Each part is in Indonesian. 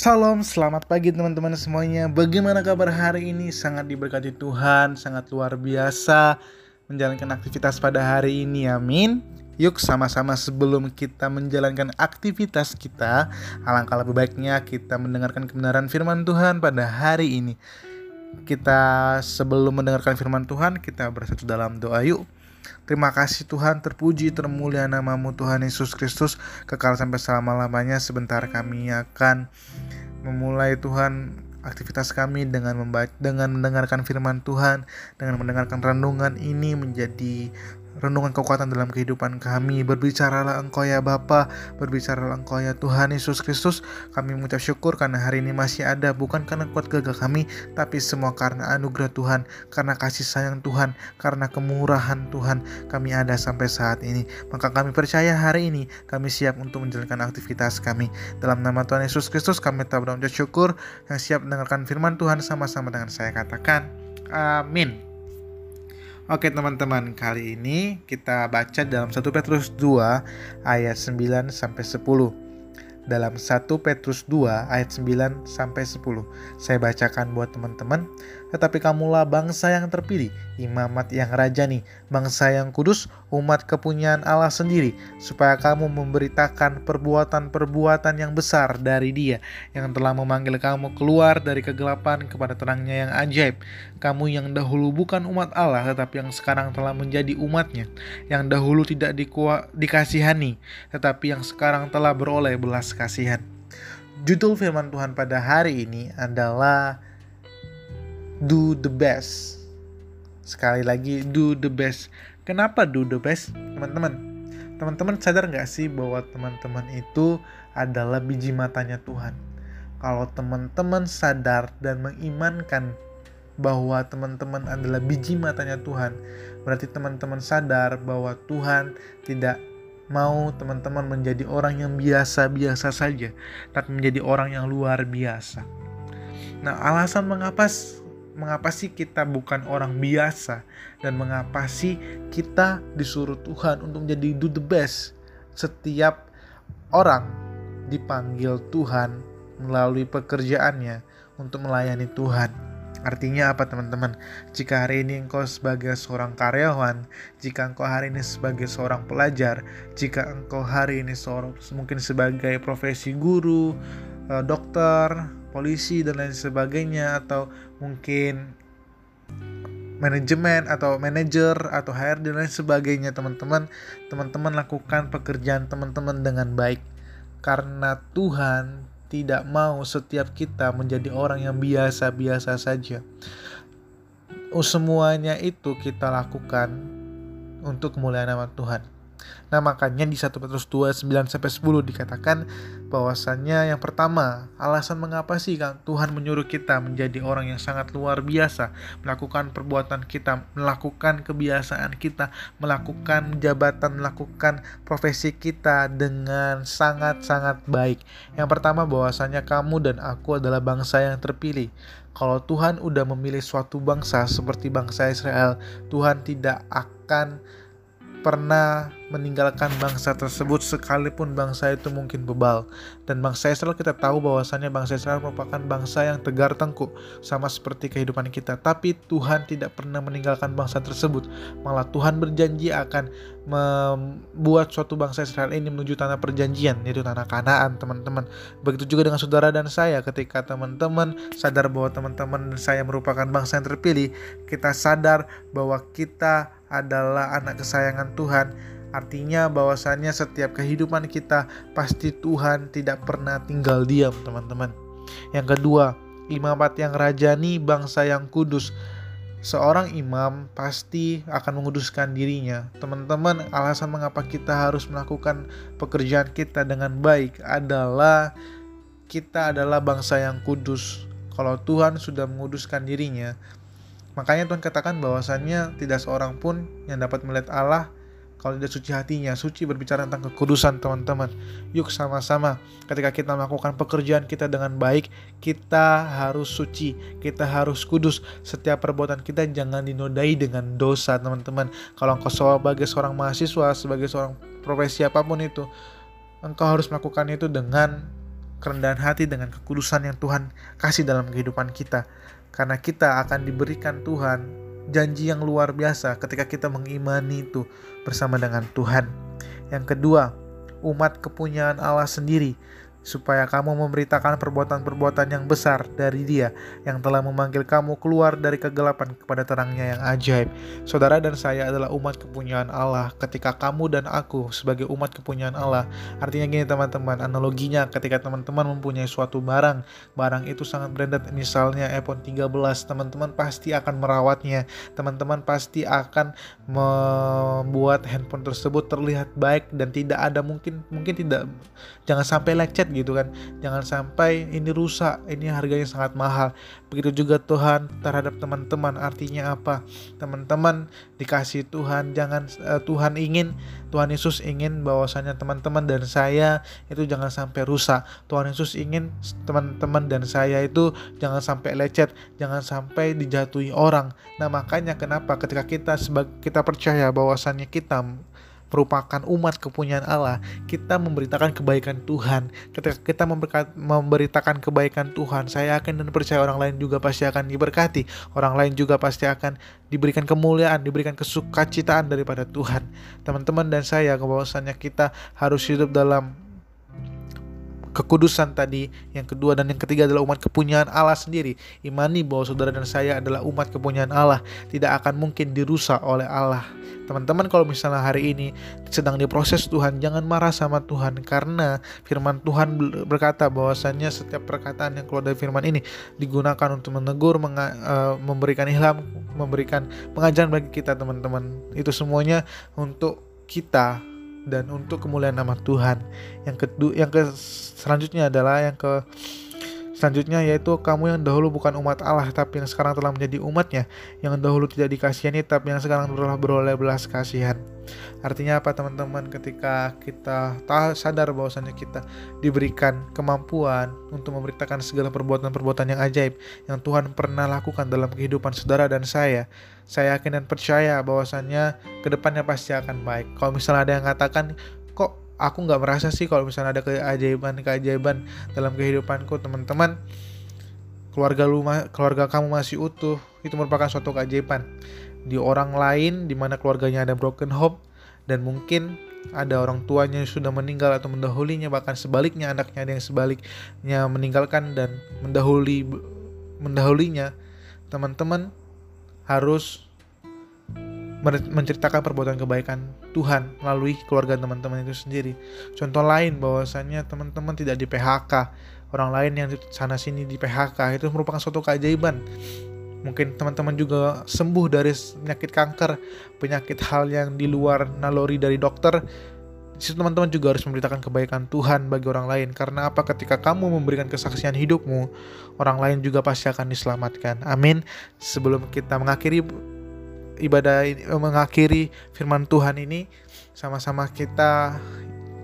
Salam, selamat pagi teman-teman semuanya. Bagaimana kabar hari ini? Sangat diberkati Tuhan, sangat luar biasa menjalankan aktivitas pada hari ini. Amin. Yuk sama-sama sebelum kita menjalankan aktivitas kita, alangkah lebih baiknya kita mendengarkan kebenaran firman Tuhan pada hari ini. Kita sebelum mendengarkan firman Tuhan, kita bersatu dalam doa yuk. Terima kasih Tuhan, terpuji, termulia namamu Tuhan Yesus Kristus, kekal sampai selama-lamanya. Sebentar kami akan memulai Tuhan aktivitas kami dengan membaca, dengan mendengarkan firman Tuhan, dengan mendengarkan renungan ini menjadi renungan kekuatan dalam kehidupan kami. Berbicaralah Engkau ya Bapa, berbicaralah Engkau ya Tuhan Yesus Kristus. Kami mengucap syukur karena hari ini masih ada, bukan karena kuat gagah kami, tapi semua karena anugerah Tuhan, karena kasih sayang Tuhan, karena kemurahan Tuhan kami ada sampai saat ini. Maka kami percaya hari ini kami siap untuk menjalankan aktivitas kami. Dalam nama Tuhan Yesus Kristus kami tak berucap syukur yang siap mendengarkan firman Tuhan sama-sama dengan saya katakan. Amin. Oke teman-teman, kali ini kita baca dalam 1 Petrus 2 ayat 9 sampai 10. Dalam 1 Petrus 2 ayat 9 sampai 10. Saya bacakan buat teman-teman. Tetapi kamulah bangsa yang terpilih, imamat yang rajani, bangsa yang kudus, umat kepunyaan Allah sendiri, supaya kamu memberitakan perbuatan-perbuatan yang besar dari Dia yang telah memanggil kamu keluar dari kegelapan kepada terangnya yang ajaib. Kamu yang dahulu bukan umat Allah, tetapi yang sekarang telah menjadi umatnya, yang dahulu tidak dikua, dikasihani, tetapi yang sekarang telah beroleh belas kasihan. Judul firman Tuhan pada hari ini adalah do the best. Sekali lagi, do the best. Kenapa do the best, teman-teman? Teman-teman sadar nggak sih bahwa teman-teman itu adalah biji matanya Tuhan? Kalau teman-teman sadar dan mengimankan bahwa teman-teman adalah biji matanya Tuhan, berarti teman-teman sadar bahwa Tuhan tidak mau teman-teman menjadi orang yang biasa-biasa saja, tapi menjadi orang yang luar biasa. Nah, alasan mengapa mengapa sih kita bukan orang biasa dan mengapa sih kita disuruh Tuhan untuk menjadi do the best setiap orang dipanggil Tuhan melalui pekerjaannya untuk melayani Tuhan. Artinya apa teman-teman? Jika hari ini engkau sebagai seorang karyawan, jika engkau hari ini sebagai seorang pelajar, jika engkau hari ini seorang mungkin sebagai profesi guru, eh, dokter, polisi dan lain sebagainya atau mungkin manajemen atau manajer atau HR dan lain sebagainya. Teman-teman teman-teman lakukan pekerjaan teman-teman dengan baik. Karena Tuhan tidak mau setiap kita menjadi orang yang biasa-biasa saja. Semuanya itu kita lakukan untuk kemuliaan nama Tuhan. Nah makanya di 1 Petrus 2 9 sampai 10 dikatakan bahwasannya yang pertama alasan mengapa sih kan Tuhan menyuruh kita menjadi orang yang sangat luar biasa melakukan perbuatan kita melakukan kebiasaan kita melakukan jabatan melakukan profesi kita dengan sangat-sangat baik. Yang pertama bahwasanya kamu dan aku adalah bangsa yang terpilih. Kalau Tuhan udah memilih suatu bangsa seperti bangsa Israel Tuhan tidak akan pernah meninggalkan bangsa tersebut sekalipun bangsa itu mungkin bebal. Dan bangsa Israel kita tahu bahwasannya bangsa Israel merupakan bangsa yang tegar tengkuk sama seperti kehidupan kita. Tapi Tuhan tidak pernah meninggalkan bangsa tersebut. Malah Tuhan berjanji akan membuat suatu bangsa Israel ini menuju tanah perjanjian yaitu tanah Kanaan, teman-teman. Begitu juga dengan saudara dan saya ketika teman-teman sadar bahwa teman-teman saya merupakan bangsa yang terpilih, kita sadar bahwa kita adalah anak kesayangan Tuhan Artinya bahwasannya setiap kehidupan kita pasti Tuhan tidak pernah tinggal diam teman-teman. Yang kedua, imamat yang rajani bangsa yang kudus. Seorang imam pasti akan menguduskan dirinya. Teman-teman, alasan mengapa kita harus melakukan pekerjaan kita dengan baik adalah kita adalah bangsa yang kudus. Kalau Tuhan sudah menguduskan dirinya, makanya Tuhan katakan bahwasannya tidak seorang pun yang dapat melihat Allah kalau tidak suci hatinya, suci berbicara tentang kekudusan teman-teman. Yuk sama-sama ketika kita melakukan pekerjaan kita dengan baik, kita harus suci, kita harus kudus. Setiap perbuatan kita jangan dinodai dengan dosa teman-teman. Kalau engkau sebagai seorang mahasiswa, sebagai seorang profesi apa pun itu, engkau harus melakukan itu dengan kerendahan hati dengan kekudusan yang Tuhan kasih dalam kehidupan kita. Karena kita akan diberikan Tuhan janji yang luar biasa ketika kita mengimani itu bersama dengan Tuhan. Yang kedua, umat kepunyaan Allah sendiri supaya kamu memberitakan perbuatan-perbuatan yang besar dari Dia yang telah memanggil kamu keluar dari kegelapan kepada terangnya yang ajaib. Saudara dan saya adalah umat kepunyaan Allah. Ketika kamu dan aku sebagai umat kepunyaan Allah, artinya gini teman-teman, analoginya ketika teman-teman mempunyai suatu barang, barang itu sangat branded, misalnya iPhone 13, teman-teman pasti akan merawatnya, teman-teman pasti akan membuat handphone tersebut terlihat baik dan tidak ada mungkin mungkin tidak jangan sampai lecet gitu kan. Jangan sampai ini rusak ini harganya sangat mahal. Begitu juga Tuhan terhadap teman-teman artinya apa? Teman-teman dikasih Tuhan jangan uh, Tuhan ingin Tuhan Yesus ingin bahwasanya teman-teman dan saya itu jangan sampai rusak. Tuhan Yesus ingin teman-teman dan saya itu jangan sampai lecet jangan sampai dijatuhi orang. Nah makanya kenapa ketika kita kita percaya bahwasannya kita merupakan umat kepunyaan Allah, kita memberitakan kebaikan Tuhan. Ketika kita memberitakan kebaikan Tuhan, saya yakin dan percaya orang lain juga pasti akan diberkati. Orang lain juga pasti akan diberikan kemuliaan, diberikan kesukacitaan daripada Tuhan. Teman-teman dan saya, bahwasannya kita harus hidup dalam kekudusan tadi, yang kedua dan yang ketiga adalah umat kepunyaan Allah sendiri. Imani bahwa saudara dan saya adalah umat kepunyaan Allah, tidak akan mungkin dirusak oleh Allah. Teman-teman kalau misalnya hari ini sedang diproses Tuhan, jangan marah sama Tuhan karena firman Tuhan berkata bahwasannya setiap perkataan yang keluar dari firman ini digunakan untuk menegur, uh, memberikan ilham, memberikan pengajaran bagi kita teman-teman. Itu semuanya untuk kita dan untuk kemuliaan nama Tuhan. Yang kedua, yang ke selanjutnya adalah yang ke Selanjutnya yaitu kamu yang dahulu bukan umat Allah tapi yang sekarang telah menjadi umatnya, yang dahulu tidak dikasihani tapi yang sekarang telah beroleh belas kasihan. Artinya apa teman-teman ketika kita sadar bahwasanya kita diberikan kemampuan untuk memberitakan segala perbuatan-perbuatan yang ajaib yang Tuhan pernah lakukan dalam kehidupan saudara dan saya, saya yakin dan percaya bahwasannya ke depannya pasti akan baik. Kalau misalnya ada yang kok aku nggak merasa sih kalau misalnya ada keajaiban-keajaiban dalam kehidupanku teman-teman. Keluarga lu keluarga kamu masih utuh itu merupakan suatu keajaiban. Di orang lain di mana keluarganya ada broken home dan mungkin ada orang tuanya yang sudah meninggal atau mendahulinya bahkan sebaliknya anaknya ada yang sebaliknya meninggalkan dan mendahului mendahulinya teman-teman harus menceritakan perbuatan kebaikan Tuhan melalui keluarga teman-teman itu sendiri. Contoh lain bahwasannya teman-teman tidak di PHK, orang lain yang sana sini di PHK itu merupakan suatu keajaiban. Mungkin teman-teman juga sembuh dari penyakit kanker, penyakit hal yang di luar naluri dari dokter. Di teman-teman juga harus memberitakan kebaikan Tuhan bagi orang lain. Karena apa? Ketika kamu memberikan kesaksian hidupmu, orang lain juga pasti akan diselamatkan. Amin. Sebelum kita mengakhiri ibadah ini, mengakhiri firman Tuhan ini sama-sama kita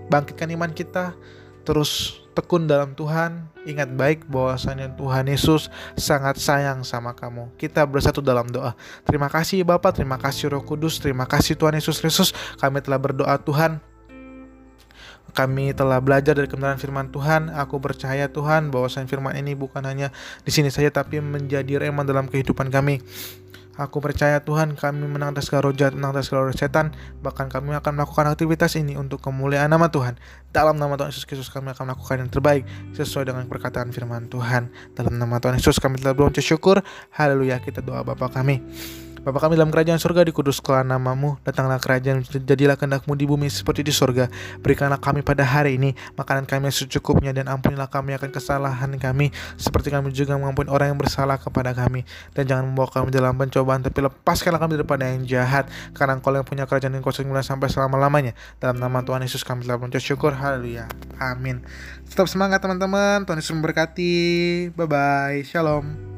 bangkitkan iman kita terus tekun dalam Tuhan ingat baik bahwasanya Tuhan Yesus sangat sayang sama kamu. Kita bersatu dalam doa. Terima kasih Bapak. Terima kasih Roh Kudus. Terima kasih Tuhan Yesus Kristus. Kami telah berdoa Tuhan. Kami telah belajar dari kebenaran firman Tuhan. Aku percaya Tuhan bahwasanya firman ini bukan hanya di sini saja tapi menjadi rema dalam kehidupan kami. Aku percaya Tuhan kami menang atas jahat, menang atas segala setan. Bahkan kami akan melakukan aktivitas ini untuk kemuliaan nama Tuhan. Dalam nama Tuhan Yesus Kristus kami akan melakukan yang terbaik sesuai dengan perkataan firman Tuhan. Dalam nama Tuhan Yesus kami telah beruncap syukur. Haleluya kita doa Bapa kami. Bapa kami dalam kerajaan surga dikuduskan namamu, datanglah kerajaan, jadilah kehendakmu di bumi seperti di surga. Berikanlah kami pada hari ini makanan kami yang secukupnya dan ampunilah kami akan kesalahan kami seperti kami juga mengampuni orang yang bersalah kepada kami. Dan jangan membawa kami dalam pencobaan tapi lepaskanlah kami daripada yang jahat karena engkau yang punya kerajaan yang kuasa sampai selama-lamanya. Dalam nama Tuhan Yesus kami telah mengucap syukur. Haleluya. Amin. Tetap semangat teman-teman. Tuhan Yesus memberkati. Bye bye. Shalom.